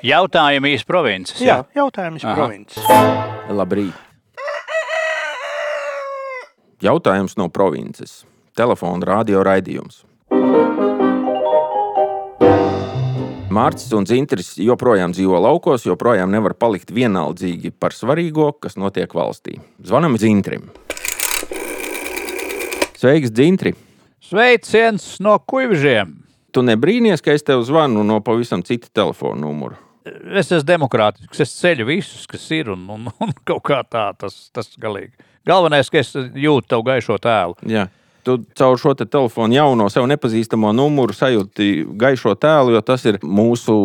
Jautājumi iz provinces. Jā, jautājums Aha. provinces. Labrīt. Jautājums no provinces. Telefona radio raidījums. Mārcis un Zintris joprojām dzīvo laukos, joprojām nevar palikt vienaldzīgi par svarīgo, kas notiek valstī. Zvanam Zintrim. Sveiks, Zintri! Sveiciens no kuivžiem! Tu nebrīnies, ka es tev zvanu no pavisam cita telefona numura. Es esmu demokrātisks, es ceļu visus, kas ir, un, un, un kaut kā tā, tas, tas galīgi. Galvenais, ka es jūtu tavu gaišo tēlu. Jā. Tu caur šo te telefonu jauno sev nepazīstamo numuru sajūti gaišo tēlu, jo tas ir mūsu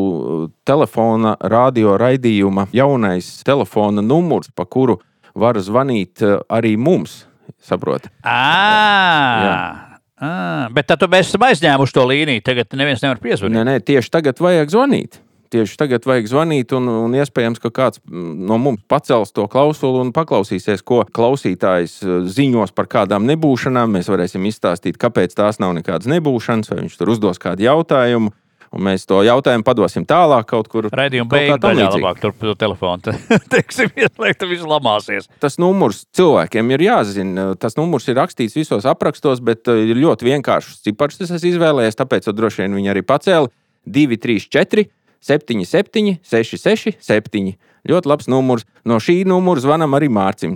telefona radio raidījuma jaunais telefona numurs, pa kuru var zvanīt eh, arī mums. Saproti? À, à, bet tad mēs esam aizņēmuši to līniju. Tagad neviens nevar piezvanīt. Nē, nē, tieši tagad vajag zvanīt. Tieši tagad vajag zvanīt, un, un iespējams, ka kāds mm, no mums pacels to klausuli un paklausīsies, ko klausītājs eh, ziņos par kādām nebūšanām. Mēs varēsim izstāstīt, kāpēc tās nav nekādas nebūšanas, vai viņš tur uzdos kādu jautājumu. Un mēs to jautājumu padosim tālāk kaut kur. Kā beigās daļā līdzīga. labāk tur pa telefonu. Teiksim, tad viss lamāsies. Tas numurs cilvēkiem ir jāzina. Tas numurs ir rakstīts visos aprakstos, bet eh, ir ļoti vienkāršs cipars. Es esmu izvēlējies, tāpēc droši vien viņi arī pacēla 2, 3, 4, 7, 7, 6, 6, 7. Ļoti labs numurs. No šī numura zvanam arī Mārcim.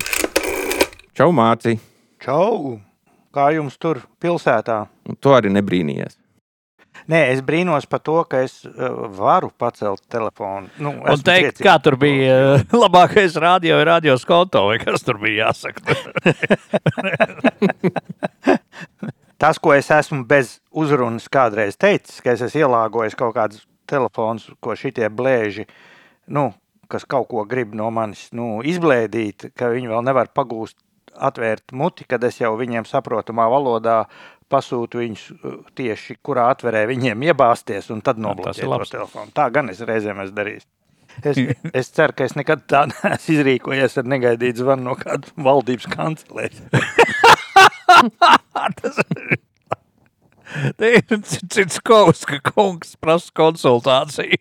Čau, Mārci! Čau! Kā jums tur pilsētā? Un Tu arī nebrīnījies. Nē, es brīnos par to, ka es uh, varu pacelt telefonu. Nu, Un teikt, priecīgs kā tur bija uh, labākais radio, ir radios konto, vai kas tur bija jāsaka. Tas, ko es esmu bez uzrunas kādreiz teicis, ka es esmu ielāgojis kaut kādus telefonus, ko šitie blēži, nu, kas kaut ko grib no manis nu, izblēdīt, ka viņi vēl nevar pagūst, atvērt muti, kad es jau viņiem saprotamā valodā pasūtu viņus uh, tieši kurā atverē viņiem iebāzties un tad tas ir nobloķēt to telefonu. Tā gan es reizēm esmu darījis. Es, es ceru, ka es nekad tā neesmu izrīkojies ar negaidītu zvanu no kādas valdības kancelēs. Te ir cits kaut ka kungs prasa konsultāciju.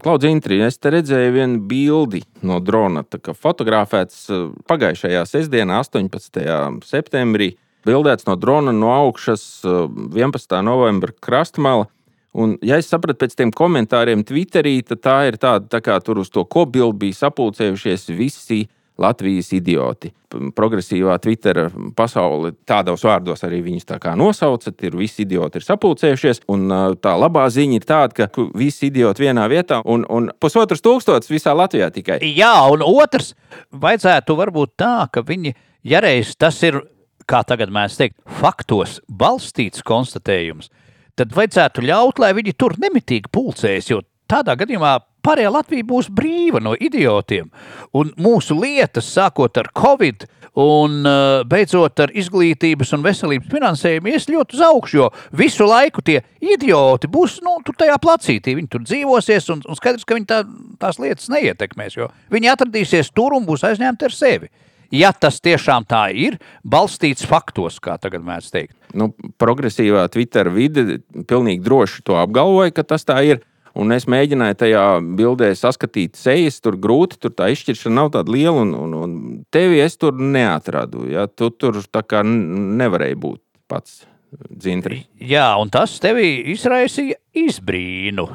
Klaudz, Intri, es te redzēju vienu bildi no drona, kā fotografēts eh, pagājušajā sestdienā, 18. septembrī. Bildēts no drona no augšas eh, 11. novembra krastmala. Un, ja es sapratu pēc tiem komentāriem Twitterī, tad tā ir tāda, tā kā tur uz to kobildu bija sapulcējušies visi Latvijas idioti. Progresīvā Twitter pasaule tādos vārdos arī viņus tā kā nosauca. Ir visi idioti ir sapulcējušies. Un tā labā ziņa ir tāda, ka visi idioti vienā vietā un, un pusotrs tūkstotis visā Latvijā tikai. Jā, un otrs, vajadzētu varbūt tā, ka viņi, ja reiz tas ir, kā tagad mēs teikt, faktos balstīts konstatējums, tad vajadzētu ļaut, lai viņi tur nemitīgi pulcējas, jo tādā gadījumā pārējā Latvija būs brīva no idiotiem. Un mūsu lietas, sākot ar Covid un uh, beidzot ar izglītības un veselības finansējumu, ies ļoti uz augšu, jo visu laiku tie idioti būs nu, tur tajā placītī. Viņi tur dzīvosies, un, un skaidrs, ka viņi tā, tās lietas neietekmēs, jo viņi atradīsies tur un būs aizņemti ar sevi. Ja tas tiešām tā ir, balstīts faktos, kā tagad mēs teikt. Nu, progresīvā Twitter vide pilnīgi droši to apgalvoja, ka tas tā ir. Un es mēģināju tajā bildē saskatīt sejas, tur grūti, tur tā izšķiršana nav tāda liela, un, un, un tevi es tur neatradu. Ja? Tu tur tā kā nevarēji būt pats dzintri. Jā, un tas tevi izraisīja izbrīnu.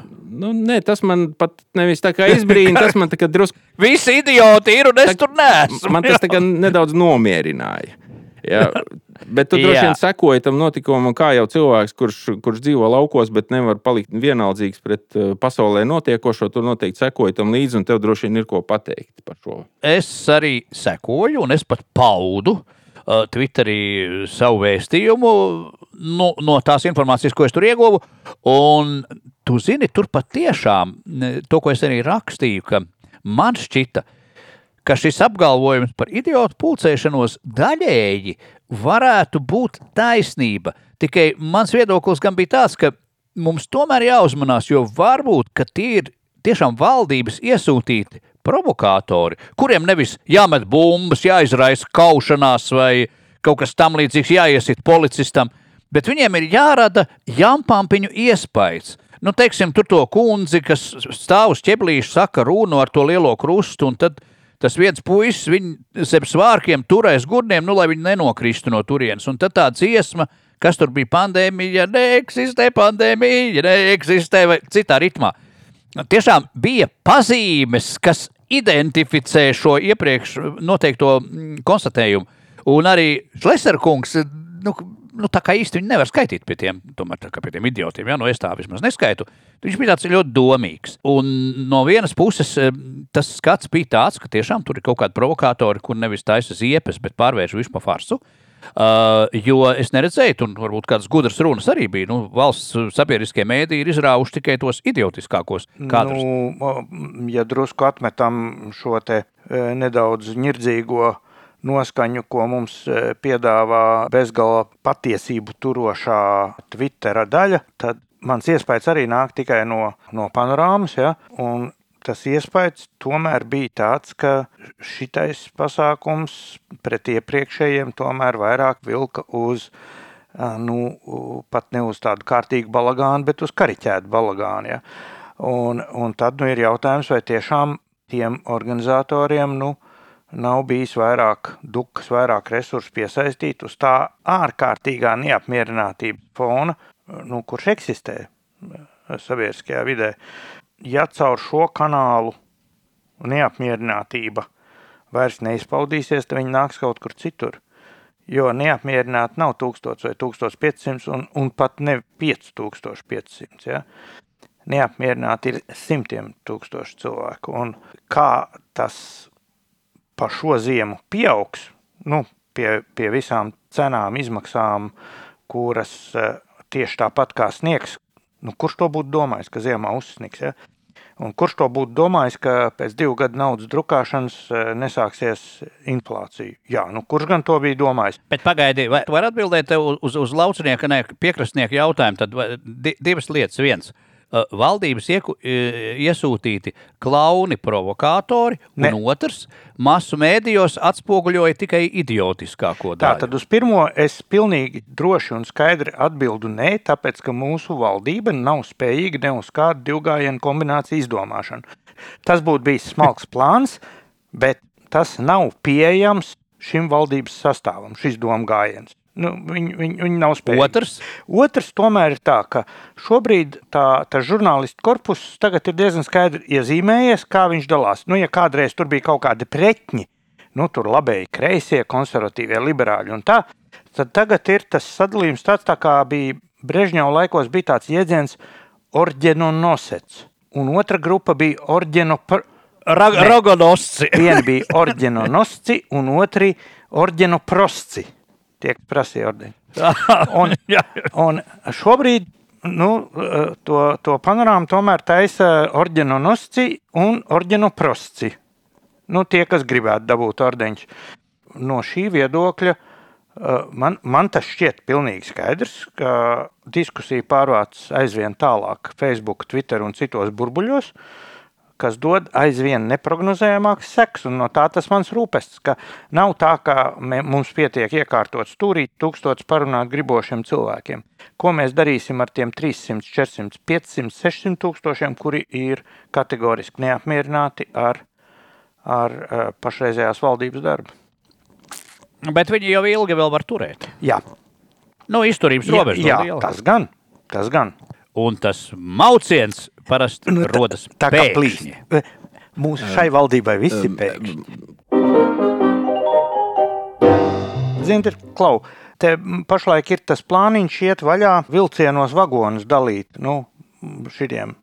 Nu, nē, tas man pat nevis tā kā izbrīna, tas man tā kā drusku, Visi idioti ir, un es tur neesmu. man tas tā kā nedaudz nomierināja. Ja? Bet tu droši vien sekoji tam notikumam, kā jau cilvēks, kurš, kurš dzīvo laukos, bet nevar palikt vienaldzīgs pret uh, pasaulē notiekošo. Tu noteikti sekoji tam līdzi, un tev droši vien ir ko pateikt par šo. es arī sekoju, un es pat paudu uh, Twitterī savu vēstījumu no, no tās informācijas, ko es tur ieguvu. Un tu zini, tur patiešām to, ko es arī rakstīju, ka man šķita, ka šis apgalvojums par idiotu pulcēšanos daļēji varētu būt taisnība. Tikai mans viedoklis gan bija tāds, ka mums tomēr jāuzmanās, jo varbūt ka tie ir tiešām valdības iesūtīti provokātori, kuriem nevis jāmet bumbas, jāizraisa kaušanās vai kaut kas tamlīdzīgs, jāiesit policistam, bet viņiem ir jārada jampampiņu iespējas. nu, teiksim, tur to kundzi, kas stāv uz ķeblīša, saka runu ar to lielo krustu, un tad tas viens puisis, viņi zem svārkiem turēs gurniem, nu, lai viņi nenokristu no turienes. Un tad tā dziesma, kas tur bija pandēmija, neeksistē pandēmija, neeksistē vai citā ritmā. Tiešām bija pazīmes, kas identificē šo iepriekš noteikto konstatējumu. Un arī Šleserkungs, nu, nu, tā kā īsti viņi nevar skaitīt pie tiem, tomēr, pie tiem idiotiem. Ja? Nu, es tā vismaz neskaitu. Viņš bija tāds ļoti domīgs. Un no vienas puses eh, tas skats bija tāds, ka tiešām tur ir kaut kādi provokatori, kur nevis taisa ziepes, bet pārvērš visu par farsu. Uh, jo es neredzēju, un varbūt kādas gudras runas arī bija. Nu, valsts sabiedriskie mēdīji ir izrāvuši tikai tos idiotiskākos kadrus. Nu, ja drusku atmetam šo te eh, nedaudz ņirdzīgo uh, noskaņu, ko mums e, piedāvā bezgala patiesību turošā Twittera daļa, tad mans iespējas arī nāk tikai no, no panorāmas. Ja? Un tas iespējas tomēr bija tāds, ka šitais pasākums pret iepriekšējiem tomēr vairāk vilka uz, nu, pat ne uz tādu kārtīgu balagānu, bet uz kariķētu balagānu. Ja? Un, un tad nu, ir jautājums, vai tiešām tiem organizatoriem, nu, nav bijis vairāk dukas, vairāk resursu piesaistīt uz tā ārkārtīgā neapmierinātības fona, nu, kurš eksistē eh, sabiedriskajā vidē. Ja caur šo kanālu neapmierinātība vairs neizpaudīsies, tad viņi nāks kaut kur citur. Jo neapmierināti nav 1000 vai 1500 un, un pat ne 5500. Ja? Neapmierināti ir simtiem tūkstoši cilvēku. Un kā tas pa šo ziemu pieaugs, nu, pie, pie visām cenām, izmaksām, kuras eh, tieši tāpat kā sniegs, nu, kurš to būtu domājis, ka ziemā uzsniks, ja? Un kurš to būtu domājis, ka pēc divu gadu naudas drukāšanas eh, nesāksies inflācija? Jā, nu kurš gan to bija domājis? Bet pagaidi, vai var atbildēt uz, uz, laucinieka, ne piekrastnieka jautājumu? Tad divas lietas. Viens, valdības ieku, iesūtīti klauni, provokātori, un ne. otrs - masu mēdījos atspoguļoja tikai idiotiskāko daļu. Tā tad uz pirmo es pilnīgi droši un skaidri atbildu nē, tāpēc ka mūsu valdība nav spējīga ne uz kādu divgājienu kombināciju izdomāšanu. Tas būtu bijis smalks plāns, bet tas nav pieejams šim valdības sastāvam, šis domu gājiens. Nu, viņi, viņi, viņi nav spējīgi. Otrs? Otrs tomēr ir tā, ka šobrīd tā, tā žurnālistu korpus tagad ir diezgan skaidri iezīmējies, kā viņš dalās. Nu, ja kādreiz tur bija kaut kādi preķņi, nu, tur labēji kreisie, konservatīvie, liberāļi un tā, tad tagad ir tas sadalījums tāds, tā kā bija Brežņeva laikos bija tāds jēdziens orģeno nosets, un otra grupa bija orģeno par... Rogonosci. Viena bija orģeno nosci, un otri orģeno prosci tiek prasīja ordeņi. Un, un šobrīd nu, to, to panorāmu tomēr taisa orģino nosci un orģino prosci. Nu, tie, kas gribētu dabūt ordeņus. No šī viedokļa man, man tas šķiet pilnīgi skaidrs, ka diskusija pārvāc aizvien tālāk Facebook, Twitter un citos burbuļos. Uh, kas dod aizvien neparedzējamākas sekas. No tā tas mans rūpestis, ka nav tā, ka mums pietiek iekārtot stūrīt tūkstotis parunāt gribošiem cilvēkiem. Ko mēs darīsim ar tiem 300, 400, 500, 600 tūkstošiem, kuri ir kategoriski neapmierināti ar, ar pašreizējās valdības darbu? Bet viņi jau ilgi vēl var turēt. Jā. Nu, izturības robežas. Jā, jā tas gan. Tas gan. Un tas mauciens parasti nu, rodas tā, tā kā plīsni. Mūsu šai valdībai visi um, pēkšņi. Ziniet, Klau, te pašlaik ir tas plāniņš iet vaļā vilcienos vagonus dalīt, nu, šitiem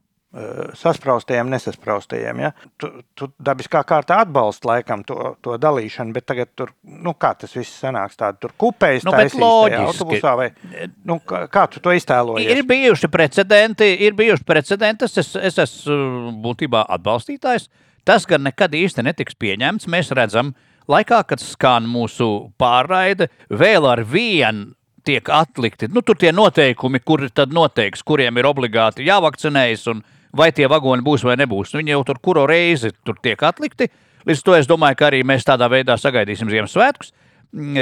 Saspraustajiem, nesaspraustajiem. Ja? Tu, tu dabiskā kārtā atbalsti laikam to, to dalīšanu, bet tagad tur, nu, kā tas viss sanāks, tāda tur kupējas nu, taisīs autobusā vai, nu, kā, kā tu to iztēlojies? Ir bijuši precedenti, ir bijuši precedenti, es, es esmu būtībā atbalstītājs. Tas gan nekad īsti netiks pieņemts. Mēs redzam, laikā, kad skan mūsu pārraide, vēl ar vienu tiek atlikti. Nu, tur tie noteikumi, kuri tad noteiks, kuriem ir obligāti jāvakcinējas un vai tie vagoni būs vai nebūs. Viņi jau tur kuru reizi tur tiek atlikti. Līdz to es domāju, ka arī mēs tādā veidā sagaidīsim Ziemassvētkus. mm,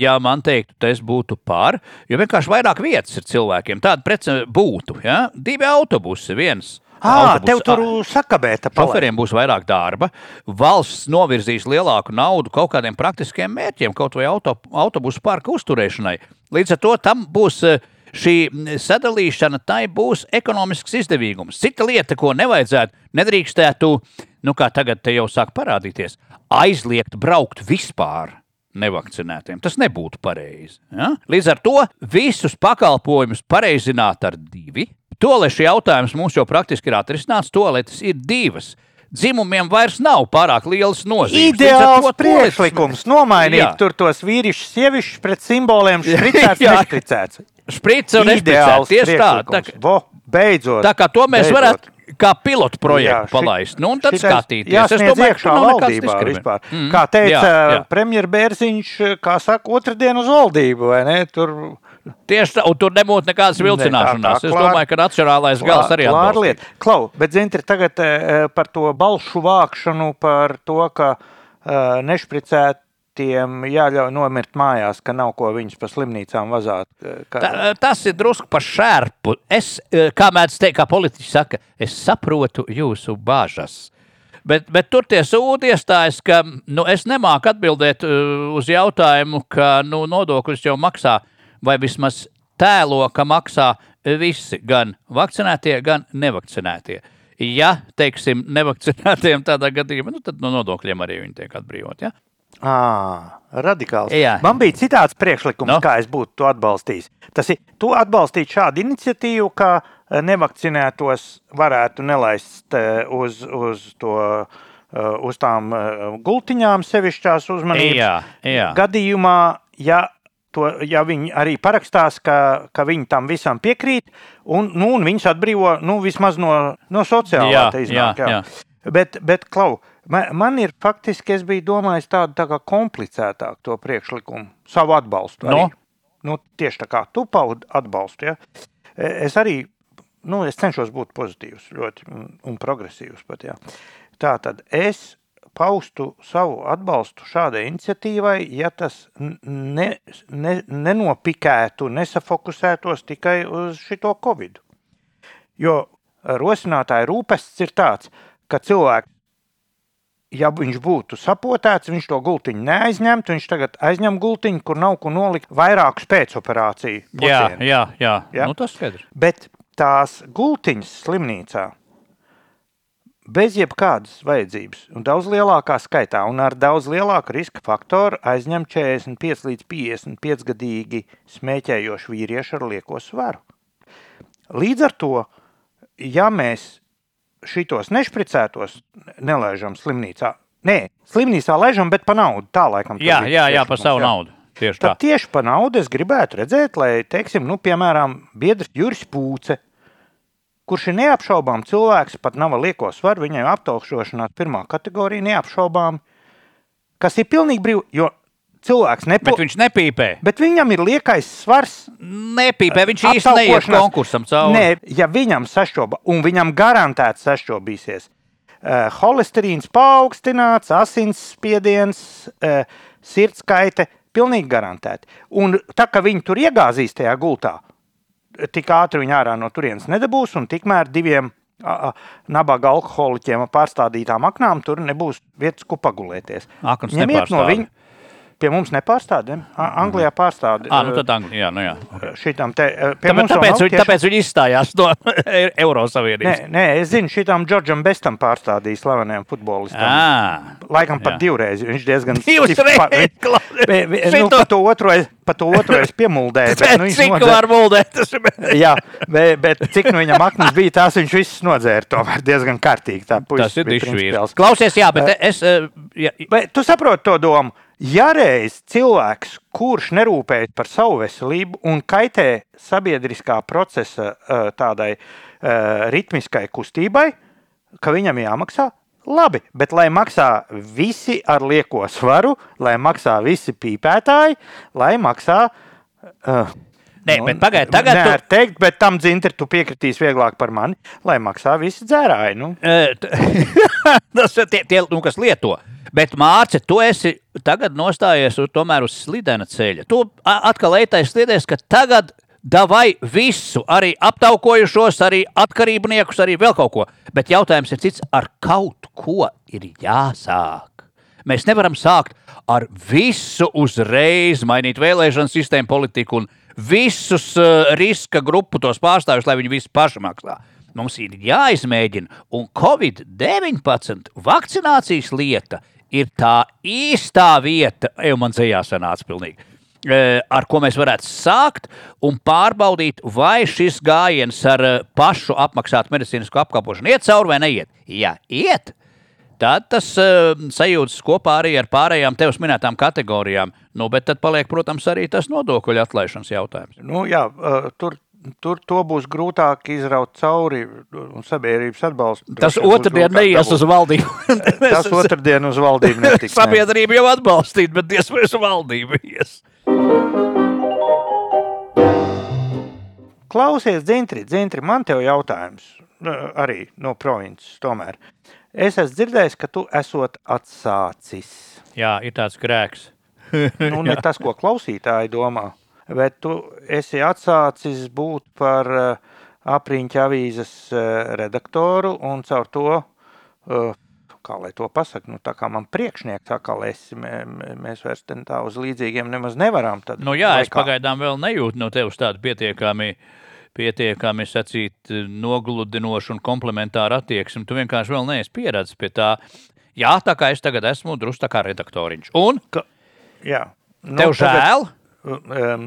ja man teiktu, ka es būtu par, jo vienkārši vairāk vietas ir cilvēkiem. Tāda prece būtu. Ja? Divi autobusi, viens. Ah, tev tur sakabēta Šoferiem būs vairāk darba. Valsts novirzīs lielāku naudu kaut kādiem praktiskiem mērķiem, kaut vai auto, autobusu parka uzturēšanai. Līdz ar to tam būs eh, šī sadalīšana, tai būs ekonomisks izdevīgums. Cita lieta, ko nevajadzētu, nedrīkstētu, nu kā tagad te jau sāk parādīties, aizliegt braukt vispār. Nevakcinētiem. Tas nebūtu pareizi. Ja? Līdz ar to visus pakalpojumus pareizināt ar divi. Toleša jautājums mums jau praktiski ir atrisināts. Toaletes ir divas. Dzimumiem vairs nav pārāk liels nozīmes. Ideāls priekšlikums nomainīt Jā. tur tos vīrišķus, sievišķus pret simboliem, špricēts, nešpricēts. Šprice un nešpricēts. Tieši tā. Tā, priekšlikums. Vo, beidzot. tā kā to mēs Beidzot. varētu kā pilotu projektu Jā, šit- palaist. Nu, un tad skatīties. Es jāsniedz domāju, ka iekšā tur nekāds valdībā vispār. Mm, Kā teica premjeras Bērziņš, kā saka, otrdien uz valdību, vai ne? Tur Tieši tā, un tur nebūtu nekādas vilcināšanās. tā, Es klār- domāju, ka nacionālais gals arī lieta. Klau, bet zini, tagad eh, par to balšu vākšanu, par to, ka uh, nešpricētiem jāļauj nomirt mājās, ka nav ko viņus pa slimnīcām vazāt. eh, Ka, Tā, tas ir drusku par šērpu. Es, eh, kā mēdz teikt, kā politiķis saka, es saprotu jūsu bāžas. Bet, bet tur tie sūdi iestājas, ka nu, es nemāku atbildēt uh, uz jautājumu, ka nu, nodokļus jau maksā, vai vismaz tēlo, ka maksā visi, gan vakcinētie, gan nevakcinētie. Ja, teiksim, nevakcinētiem tādā gadījumā, nu, tad no nodokļiem arī viņi tiek atbrīvoti. Ja? À, radikāls. Jā. Man bija citāds priekšlikums, No. kā es būtu to atbalstījis. Tas ir, tu atbalstīt šādu iniciatīvu, ka eh, nevakcinētos varētu nelaist eh, uz, uz, to, eh, uz tām gultiņām sevišķās uzmanības. Jā, jā. Gadījumā, ja, to, ja viņi arī parakstās, ka, ka viņi tam visam piekrīt, un, nu, un viņus atbrīvo nu, vismaz no, no sociālā Jā, te iznāk, jā, jā. Bet, bet Klau, man, man ir faktiski, es biju domājis tādu tā kā komplicētāku to priekšlikumu, savu atbalstu. No? Arī. Nu, tieši tā kā tu paudi atbalstu. Ja? Es arī nu, es cenšos būt pozitīvs ļoti, un, un progresīvs. Pat, ja. Tā tad es paustu savu atbalstu šādai iniciatīvai, ja tas ne, ne, nenopikētu, nesafokusētos tikai uz šo covid. Jo rosinātāja rūpests ir tāds, ka cilvēks, ja viņš būtu sapotēts, viņš to gultiņu neaizņemtu. Viņš tagad aizņem gultiņu, kur nav ko nolikt vairākus pēcoperāciju. Jā, pocienus. jā, jā. Jā. Nu, tas skaidrs. Bet tās gultiņas slimnīcā bez jebkādas vajadzības, un daudz lielākā skaitā, un ar daudz lielāku riska faktoru aizņem 45 līdz 55 gadīgi smēķējošu vīriešu ar lieko svaru. Līdz ar to, ja mēs šitos nešpricētos nelaižam slimnīcā, nē, slimnīcā laižam, bet pa naudu, tā laikam. Jā, jā, jā, priekšlikums, savu jā. naudu. Tieši tā. Tad tieši par naudu es gribētu redzēt, lai, teiksim, nu, piemēram, biedrs Juris Pūce, kurš ir neapšaubām cilvēks, pat nav lieko svaru, viņai aptaukšošanās pirmā kategorija neapšaubām, kas ir pilnīgi brīvi, jo cilvēks nepo... Bet viņš nepīpē. Bet viņam ir liekais svars. Nepīpē, viņš īsti neiet konkursam cauri. Nē, ja viņam sašķoba, un viņam garantēti sašķobīsies, uh, holesterīns paaugstināts, asinsspiediens, uh, sirdskaite, pilnīgi garantēti. Un tā kā viņi tur iegāzīs tajā gultā, tik ātri viņi ārā no turienes nedabūs, un tikmēr diviem nabaga alkoholiķiem ar pārstādītām aknām tur nebūs vietas, kur pagulēties. Aknas Ņemiet no nepārstāda. Pie mums nepārstāda. Anglijā pārstāda. Ah, nu tad Anglijā, jā, nu jā. Šitam te, eh, pie Tāpēc, mums tāpēc, tieši- tāpēc viņi izstājās no Nē, Eurosavienības. nē, es zinu, šitam Džordžam Bestam pārstādīja slaveniem futbolistam. Ah, Laikam pat jā. divreiz. Viņš diezgan stipri pa- Nu, pa to otro es, pa to otro es piemuldēju. bet, nu, viņš Cik nodzēra- var muldēt? Jā, bet, bet cik nu viņam aknas bija, tās viņš viss nodzēra. Tomēr diezgan kārtīgi. Tā puisis Tas ir dišvīrs. Klausies, jā, bet es. eh, jā, Bet tu saproti to domu. Ja reiz cilvēks, kurš nerūpējas par savu veselību un kaitē sabiedriskā procesa eh, tādai eh, ritmiskai kustībai, ka viņam jāmaksā, labi, bet lai maksā visi ar lieko svaru, lai maksā visi pīpētāji, lai maksā. Uh, Nē, bet pagaidi, tagad Nē, tu- teikt, bet tam dzintri tu piekritīs vieglāk par mani, lai maksā visi dzērāji. Nu. Tas ir tie, tie nu, kas lieto. Bet, Mārcis, tu esi tagad nostājies tomēr uz slidena ceļa. Tu atkal ejtais sliedēs, ka tagad davai visu, arī aptaukojušos, arī atkarībniekus, arī vēl kaut ko. Bet jautājums ir cits, ar kaut ko ir jāsāk. Mēs nevaram sākt ar visu uzreiz, mainīt vēlēšanu sistēmu, politiku un visus uh, riska grupu tos pārstāvjus, lai viņi visi paši maksā. Mums ir jāizmēģina, un Covid-19 vakcinācijas lieta ir tā īstā vieta, jau man zējā sanāca pilnīgi. eh, Ar ko mēs varētu sākt un pārbaudīt, vai šis gājiens ar eh, pašu apmaksātu medicīnisko apkalpošanu iet cauri vai neiet. Ja iet, tad tas uh, sajūtas kopā arī ar pārējām tevis minētām kategorijām. Nu, bet tad paliek, protams, arī tas nodokļu atlaišanas jautājums. Nu, jā, uh, tur, tur to būs grūtāk izraut cauri un sabiedrības atbalstu. Tas otrdien neies uz valdību. Tas otrdien uz valdību netiks. Sabiedrība jau atbalstīt, bet diez vai uz valdību ies. Klausies, Dzintri, Dzintri, man te ir jautājums. nu, Arī no provinces. Tomēr. Es esmu dzirdējis, ka tu esot atsācis. Jā, ir tāds grēks. Nu, ne tas, ko klausītāji domā, bet tu esi atsācis būt par uh, apriņķa avīzes uh, redaktoru un caur to, uh, kā lai to pasaka, nu, tā kā man priekšnieks atkal esi, mē, mē- mēs vairs tā uz līdzīgiem nemaz nevaram. Tad, Nu, jā, es kā? pagaidām vēl nejūtu no tevis tādu pietiekami, pietiekami sacīt, nogludinošu un komplementāru attieksmi. Tu vienkārši vēl neesi pieredzējis pie tā. Jā, tā kā es tagad esmu drusku tā kā redaktoriņš. Un Jā. Nu, tev žēl? um,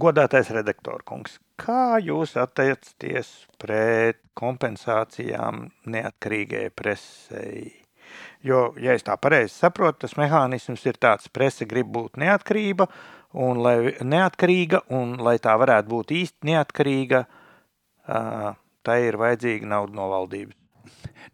godātais redaktor kungs, kā jūs attiecaties pret kompensācijām neatkarīgajai presei? Jo, ja es tā pareizi saprotu, tas mehānisms ir tāds, prese grib būt neatkarība, un lai neatkarīga, un lai tā varētu būt īsti neatkarīga, tai ir vajadzīga nauda no valdības.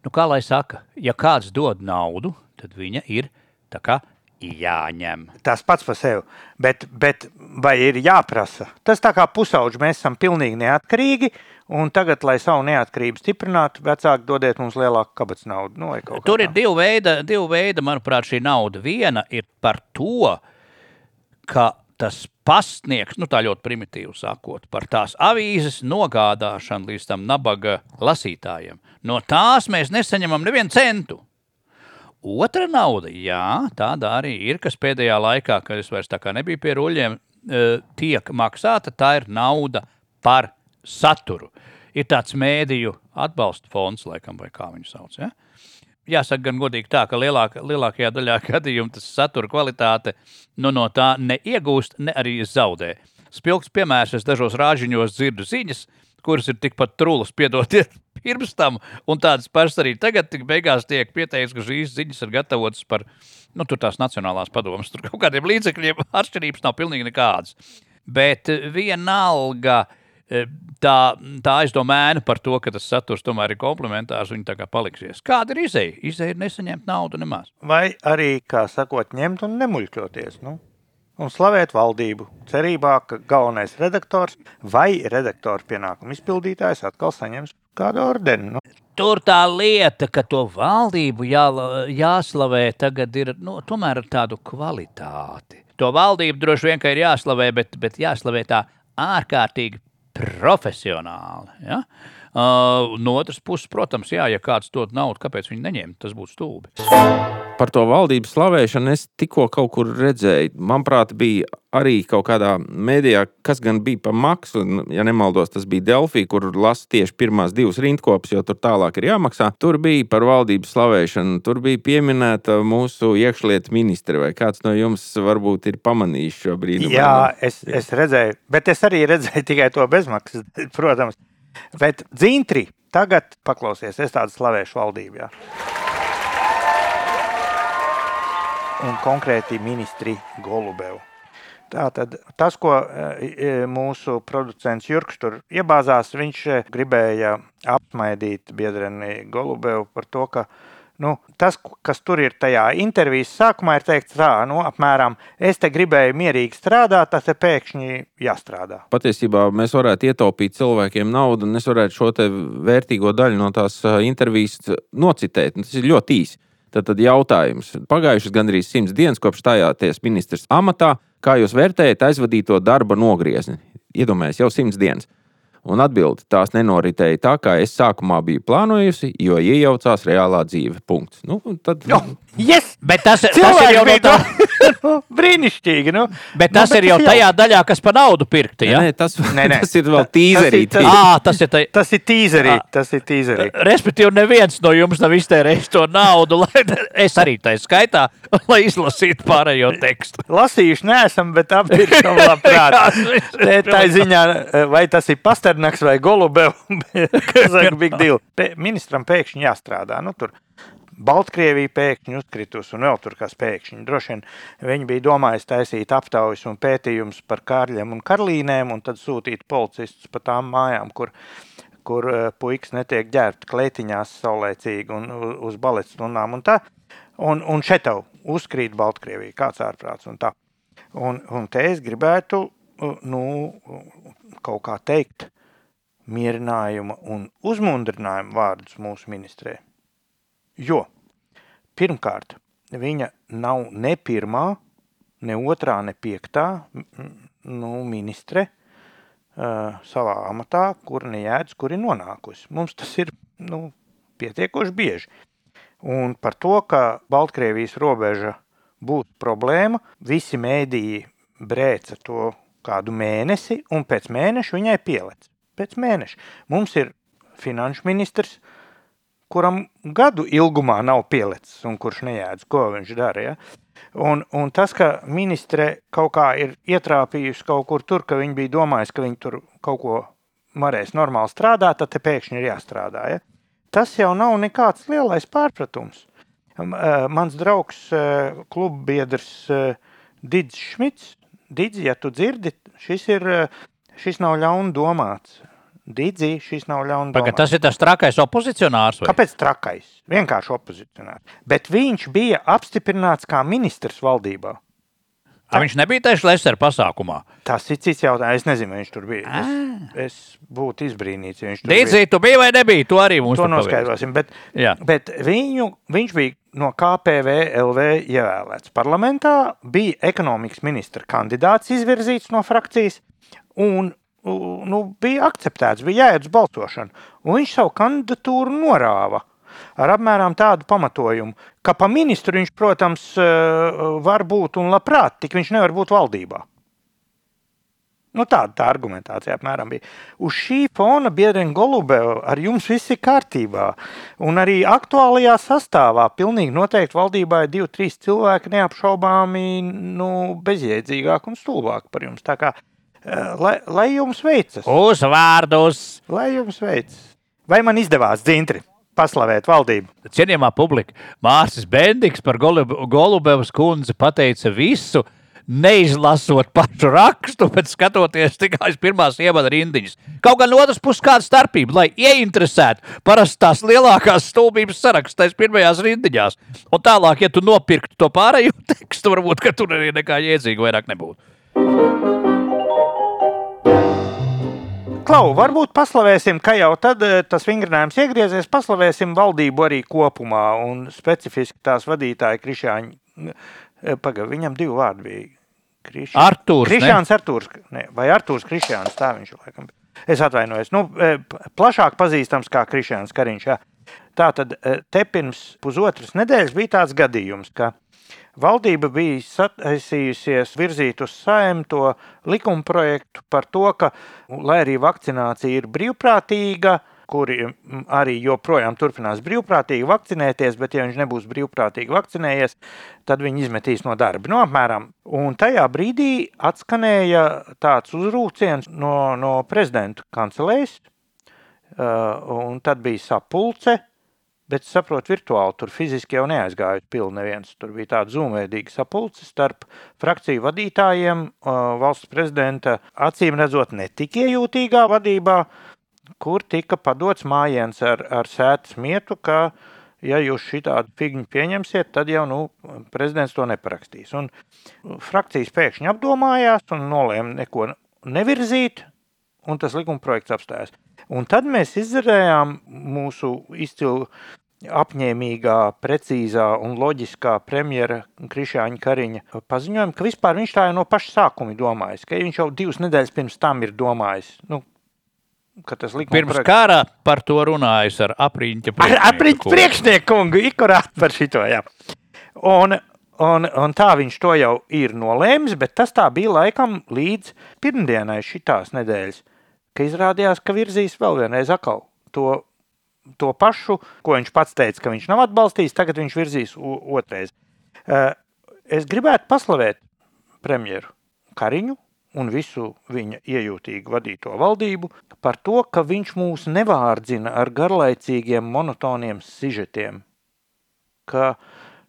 Nu, kā lai saka, ja kāds dod naudu, tad viņa ir tā kā jāņem. Tas pats par sevi. Bet, bet vai ir jāprasa? Tas tā kā pusauģi mēs esam pilnīgi neatkarīgi. Un tagad, lai savu neatkarību stiprinātu, vecāki dodiet mums lielāku kabatas naudu. Nu, Tur ir tā. divi veidi, divi veidi, manuprāt, šī nauda. Viena ir par to, ka tas pasniegs, nu tā ļoti primitīvi sakot, par tās avīzes nogādāšanu līdz tam nabaga lasītājiem. No tās mēs nesaņemam nevienu centu. Otra nauda, jā, tāda arī ir, kas pēdējā laikā, kad es vairs tā kā nebiju pie ruļļiem, eh, tiek maksāta. Tā ir nauda par saturu. Ir tāds mēdīju atbalsta fonds, laikam, vai kā viņu sauc. Ja? Jāsaka, gan godīgi tā, ka lielāka, lielākajā daļā gadījumā tas satura kvalitāte nu, no tā neiegūst, ne arī zaudē. Spilgts piemērs, es dažos rāžiņos dzirdu ziņas, kuras ir tikpat trūlas, piedodiet, pirms tam, un tādas pašas arī tagad, tik beigās tiek pieteikts, ka šīs ziņas ir gatavotas par nu, tur tās nacionālās padomas, tur kaut kādiem līdzekļiem atšķirības nav pilnīgi nekādas. Bet vienalga eh, tā, tā aizdomēna par to, ka tas saturs tomēr ir komplementārs, viņi tā kā paliksies. Kāda ir izēja? Izēja ir nesaņemt naudu nemaz. Vai arī, kā sakot, ņemt un nemuļķoties. Nu? Un slavēt valdību, cerībā, ka galvenais redaktors vai redaktora pienākumu izpildītājs atkal saņems kādu ordeni. Nu? Tur tā lieta, ka to valdību jā, jāslavē, tagad ir nu, tomēr ar tādu kvalitāti. To valdību droši vien ir jāslavē, bet, bet jāslavē tā ārkārtīgi profesionāli. Ja? Uh, no otras puses, protams, jā, ja kāds dod naudu, kāpēc viņi neņemt, tas būtu stulbi. Par to valdības slavēšanu es tikko kaut kur redzēju. Manuprāt, bija arī kaut kādā mēdījā, kas gan bija par maksu. Ja nemaldos, tas bija Delfī, kur lasa tieši pirmās divas rindkopas, jo tur tālāk ir jāmaksā. Tur bija par valdības slavēšanu. Tur bija pieminēta mūsu iekšlietu ministre. Vai kāds no jums varbūt ir pamanījis šo brīdi? Jā, es, es redzēju, bet es arī redzēju tikai to bezmaksas, protams. Bet dzintri tagad paklausies, es tādu slavēšu valdību. Jā. Un konkrēti ministri Golubevu. Tātad tas, ko e, mūsu producents Jurks tur iebāzās, viņš e, gribēja apsmaidīt biedreni Golubevu par to, ka Nu, tas, kas tur ir tajā intervijas sākumā, ir teikts, tā, nu, apmēram, es te gribēju mierīgi strādāt, tas te pēkšņi jāstrādā. Patiesībā mēs varētu ietaupīt cilvēkiem naudu, un es varētu šo vērtīgo daļu no tās intervijas nocitēt. Tas ir ļoti īsi. Tad, tad jautājums. Pagājušas gandrīz simts dienas, kopš stājāties ministrs amatā, kā jūs vērtējat aizvadīto darba nogriezni? Iedomājieties, jau simts dienas. Un atbildi tās nenoritēja tā, kā es sākumā biju plānojusi, jo iejaucās reālā dzīve. Punkts. Nu, tad... Jo, yes! Bet tas, tas ir jau no tā. Brīnišķīgi. Nu. Bet tas nu, bet ir jau tajā jau... daļā, kas par naudu pirkta. Ja? Nē, tas, nē, nē. tas ir vēl tīzerī. Tas ir, à, tas ir, tā... tas ir tīzerī. Tas ir tīzerī. Respektīvi, neviens no jums nav iztērējis to naudu, lai es arī tā skaitā, lai izlasītu pārējo tekstu. Lasījuši neesam, bet aptirkam labprāt. tā ir ziņā, vai tas ir Pasternaks vai Golubevs, kas ir big deal. Pē, ministram pēkšņi jāstrādā. Nu, tur Baltkrievija pēkšņi uzkritus un vēl tur kas pēkšņi. Droši vien viņi bija domājuši taisīt aptaujas un pētījumus par kārļiem un karlīnēm un tad sūtīt policistus pa tām mājām, kur, kur uh, puikas netiek ģērbti kleitiņās saulēcīgi un uz balets stundām un tā. Un, un šeit tev uzkrīt Baltkrievija, kāds ārprāts un tā. Un, un te es gribētu, nu, kaut kā teikt, mierinājumu un uzmundrinājumu vārdus mūsu ministrē. Jo, pirmkārt, viņa nav ne pirmā, ne otrā, ne piektā nu, ministre uh, savā amatā, kur nejēdz, kur ir nonākusi. Mums tas ir nu, pietiekoši bieži. Un par to, ka Baltkrievijas robeža būs problēma, visi mēdīji brēca to kādu mēnesi, un pēc mēneša viņai pielec pēc mēneša. Mums ir finanšu ministrs, kuram gadu ilgumā nav pielicis un kurš nejēdz, ko viņš dara. Ja? Un, un tas, ka ministre kaut kā ir ietrāpījusi kaut kur tur, ka viņi bija domājusi, ka viņi tur kaut ko varēs normāli strādāt, tad pēkšņi ir jāstrādā. Ja? Tas jau nav nekāds lielais pārpratums. Mans draugs, kluba biedrs Digis Šmits, Digis, ja tu dzirdi, šis ir šis nav ļauni Dīdzi, šis nav ļauni domāts. Tas ir tas trakais opozicionārs? Vai? Kāpēc trakais? Vienkārši opozicionārs. Bet viņš bija apstiprināts kā ministrs valdībā. Tā. Viņš nebija tieši Lēsera pasākumā. Tas ir cits jautājums. Es nezinu, viņš tur bija. Es, ah. es būtu izbrīnīts, ja viņš tur Dīdzi, bija. tu biji vai nebija? To arī mums to noskaidrosim. Bet, Jā. bet viņu, viņš bija no KPV LV ievēlēts parlamentā, bija ekonomikas ministra kandidāts izvirzīts no frakcijas un nu, bija akceptēts, bija jāiet uz balsošanu. Un viņš savu kandidatūru norāva ar apmēram tādu pamatojumu, ka pa ministru viņš, protams, eh, var būt un labprāt, tik viņš nevar būt valdībā. Nu, tāda tā argumentācija apmēram bija. Uz šī fona biedrene Golubeva ar jums viss ir kārtībā. Un arī aktuālajā sastāvā pilnīgi noteikti valdībā ir divi, trīs cilvēki neapšaubāmi nu, bezjēdzīgāk un stulbāk par jums. Tā kā Eh, lai, lai jums veicas. Uzvārdus! Lai jums veicas. Vai man izdevās dzintri? paslavēt valdību. Cienījamā publika, Mārcis Bendiks par Golubevas kundzi pateica visu, neizlasot pašu rakstu, bet skatoties tikai uz pirmās ievada rindiņas. Kaut gan no otras puses kāda starpība, lai ieinteresētu parasti tās lielākās stulbības sarakstais pirmajās rindiņās. Un tālāk, ja tu nopirktu to pārējo tekstu, varbūt tur arī nekā jēdzīga vairāk nebūtu. Klau, varbūt paslavēsim, ka jau tad eh, tas vingrinājums iegriezies, paslavēsim valdību arī kopumā un specifiski tās vadītāji Krišāņi. Eh, Pagaid, viņam divi vārdi bija. Krišāns, Artūrs, Krišāns, Artūrs, ne, vai Artūrs Krišāns, tā viņš laikam. Es atvainojos. Nu, eh, plašāk pazīstams kā Krišāns Kariņš. Jā. Tā tad te pirms pusotras nedēļas bija tāds gadījums, ka Valdība bija sataisījusies virzīt uz saimnu to likumprojektu par to, ka, lai arī vakcinācija ir brīvprātīga, kuri arī joprojām turpinās brīvprātīgi vakcinēties, bet, ja viņš nebūs brīvprātīgi vakcinējies, tad viņi izmetīs no darba. No nu, apmēram. Un tajā brīdī atskanēja tāds uzrūciens no, no prezidenta kancelēs, un tad bija sapulce Bet saprotu, virtuāli tur fiziski jau neaizgāja pilni neviens. Tur bija tāda zūmveidīga sapulce starp frakciju vadītājiem, valsts prezidenta acīm redzot netik iejūtīgā vadībā, kur tika padots mājiens ar, ar sētas mietu, ka ja jūs šitādu figņu pieņemsiet, tad jau nu, prezidents to neparakstīs. Un frakcijas pēkšņi apdomājās un nolēma neko nevirzīt, un tas likuma projekts apstājās. Un tad mēs izdarījām mūsu izcilu apņēmīgā, precīzā un loģiskā premjera Krišāņa Kariņa paziņojumu, ka vispār viņš tā jau no paša sākuma domājis, ka viņš jau divas nedēļas pirms tam ir domājis. Nu, Pirms projekt... kara par to runājis ar apriņķa priekšnieku. Ar apriņķa priekšnieku kungu, ikurāt par šito, jā. Un, un, un tā viņš to jau ir nolēmis, bet tas tā bija laikam līdz pirmdienai šitās nedēļas, ka izrādījās, ka virzīs vēl vienreiz atkal to to pašu, ko viņš pats teica, ka viņš nav atbalstījis, tagad viņš virzīs otrais. Eh, es gribētu paslavēt premjeru Kariņu un visu viņa iejūtīgi vadīto valdību par to, ka viņš mūs nevārdzina ar garlaicīgiem, monotoniem sižetiem. Ka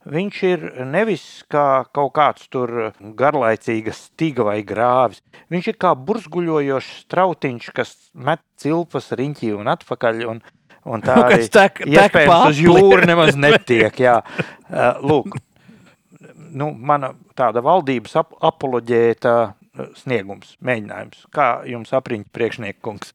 viņš ir nevis kā kaut kāds tur garlaicīgas stiga vai grāvis. Viņš ir kā burzguļojošs strautiņš, kas met cilpas riņķī un atpakaļ. Un, Un tā arī tek, iespējams tek uz jūru nemaz netiek. Jā. Uh, lūk, nu, mana tāda valdības ap apoloģēta uh, sniegums, mēģinājums. Kā jums apriņķi priekšniekungs?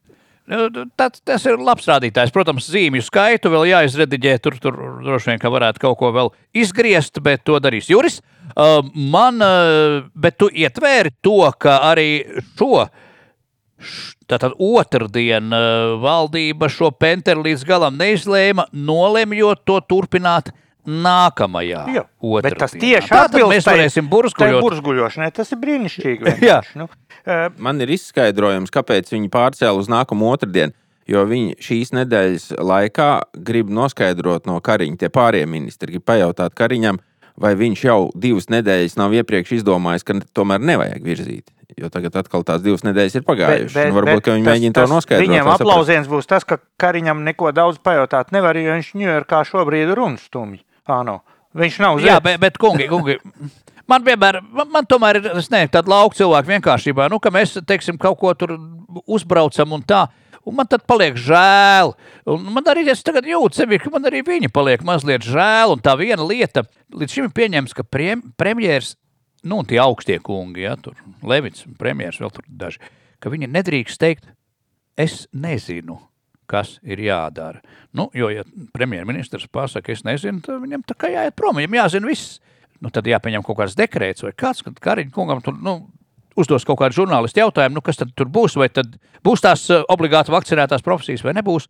Nu, tas, tas ir labs rādītājs. Protams, zīmju skaitu vēl jāizrediģē. Tur, tur droši vien varētu kaut ko vēl izgriezt, bet to darīs Juris. Uh, man, uh, bet tu ietvēri to, ka arī šo Tātad otrdien uh, valdība šo penteru līdz galam neizlēma, nolemjot to turpināt nākamajā. Jā, bet tas tieši atbilst mēs varēsim burzguļot. burzguļošanai. Tas ir brīnišķīgi. Jā. Nu, uh, Man ir izskaidrojums, kāpēc viņi pārcēla uz nākamo otrdienu. Jo viņi šīs nedēļas laikā grib noskaidrot no Kariņa, tie pārējie ministri, grib pajautāt Kariņam, vai viņš jau divas nedēļas nav iepriekš izdomājis, ka tomēr nevajag virzīt. Jo tagad atkal tās divas nedēļas ir pagājušas. Bet, bet, varbūt bet viņi mēģina to noskaidrot. Viņiem aplausiens būs tas, ka Kariņam neko daudz pajautāt nevar, jo viņš Ņujorkā šobrīd ir un stumj. No. Viņš nav uz Jā, bet, bet kungi, kungi. Man vienmēr, man, man tomēr ir ne, tāda lauka cilvēka vienkāršībā, nu, ka mēs, teiksim, kaut ko tur uzbraucam un tā. Un man tad paliek žēl. Un man arī es tagad jūtu sevi, ka man arī viņi paliek mazliet žēl. Un tā viena lieta, līdz šim ir pieņemts, ka premjeras nu, tie augstie kungi, ja, tur Levits, premjeras, vēl tur daži, ka viņi nedrīkst teikt, es nezinu, kas ir jādara. Nu, jo, ja premjerministrs pasaka, es nezinu, tad viņam tā kā jāiet prom, viņam jāzina viss. Nu, tad jāpieņem kaut kāds dekrēts vai kāds, kad Kariņa kungam tur, nu, uzdos kaut kādu žurnālistu jautājumu, nu, kas tad tur būs, vai tad būs tās uh, obligāti vakcinētās profesijas vai nebūs,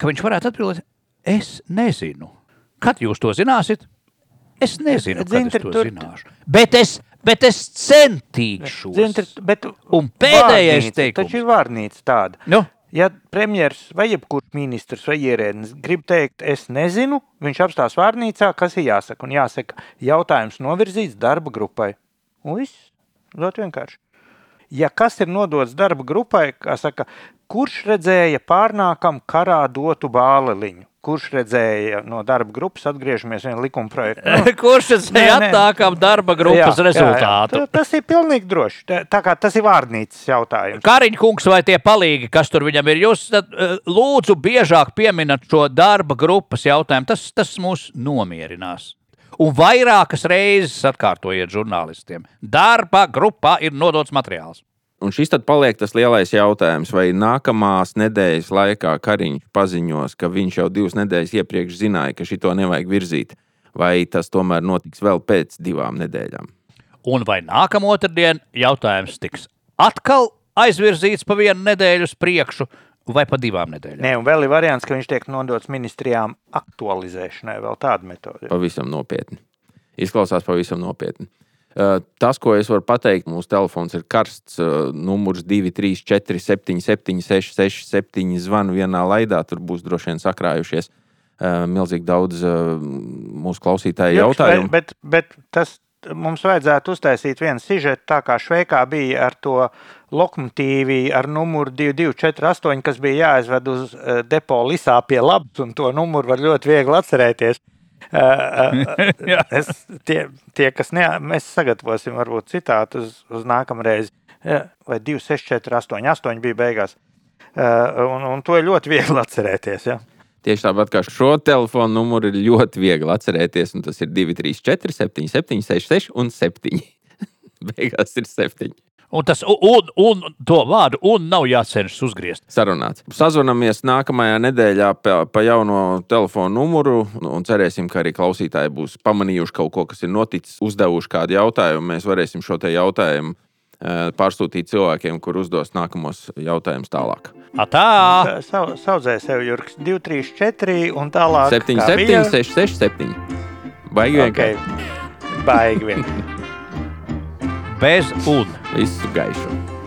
ka viņš varētu atbildēt, es nezinu. Kad jūs to zināsiet? Es nezinu, kāda ir to tur... zināšu. Bet es, bet es centīšos. Zintri, bet Un pēdējais teikums. Taču ir vārnīca tāda. Nu? Ja premjers vai jebkurš ministrs vai ierēdnis grib teikt, es nezinu, viņš apstās vārnīcā, kas ir jāsaka. Un jāsaka, jautājums novirzīts darba grupai. Viss, ļoti vienkārši. Ja kas ir nodots darba grupai, kā saka, kurš redzēja pārnākam karā dotu bāleliņu? kurš redzēja no darba grupas, atgriežamies pie likuma projekta. Nu, kurš redzēja attākām darba grupas jā, rezultātu? Jā, jā. Tas ir pilnīgi droši. Tā kā tas ir vārnīcas jautājums. Kariņš kungs vai tie palīgi, kas tur viņam ir, jūs tad, eh, lūdzu biežāk pieminat šo darba grupas jautājumu. Tas, tas mūs nomierinās. Un vairākas reizes atkārtojiet žurnālistiem. Darba grupā ir nodots materiāls. Un šis tad paliek tas lielais jautājums, vai nākamās nedēļas laikā Kariņš paziņos, ka viņš jau divas nedēļas iepriekš zināja, ka šito nevajag virzīt, vai tas tomēr notiks vēl pēc divām nedēļām. Un vai nākamā otrdiena jautājums tiks atkal aizvirzīts pa vienu nedēļu uz priekšu, vai pa divām nedēļām? Nē, un vēl ir variants, ka viņš tiek nodots ministrijām aktualizēšanai, vēl tāda metode. Pavisam nopietni. Izklausās pavisam nopietni. Eh, tas, ko es varu pateikt, mūsu telefons ir karsts. Eh, numurs 234, 77, 667, zvanu vienā laidā. Tur būs droši vien sakrājušies eh, milzīgi daudz mūsu klausītāju jautājumu. Bet, bet, bet tas mums vajadzētu uztaisīt vienu sižetu, tā kā Šveikā bija ar to lokomotīvi ar numuru 2248, kas bija jāaizved uz depo Lisā pie labs, un to numuru var ļoti viegli atcerēties. es, tie, tie, kas ne, mēs sagatavosim, varbūt citātu uz, uz nākamā reizi, vai 2, 6, 4, 8, 8 bija beigās. Un, un to ir ļoti viegli atcerēties. Ja? Tieši tāpat kā šo telefonu numuru ir ļoti viegli atcerēties, un tas ir 234, 77, 66 un 7. Beigās ir 7. Un, tas, un, un to vārdu un nav jācenšas uzgriezt. Sarunāts. Sazvanamies nākamajā nedēļā pa, pa jauno telefonu numuru un cerēsim, ka arī klausītāji būs pamanījuši kaut ko, kas ir noticis, uzdevuši kādu jautājumu. Mēs varēsim šo jautājumu eh, pārsūtīt cilvēkiem, kur uzdos nākamos jautājumus tālāk. Atā! Sa saudzē sev Jurks 2, 3, 4 un tālāk. 7, kā 7, bija? 6, 6, 7. Baigi Okay. vienkārši. Baigi vien. Bez un. Visu gaišu.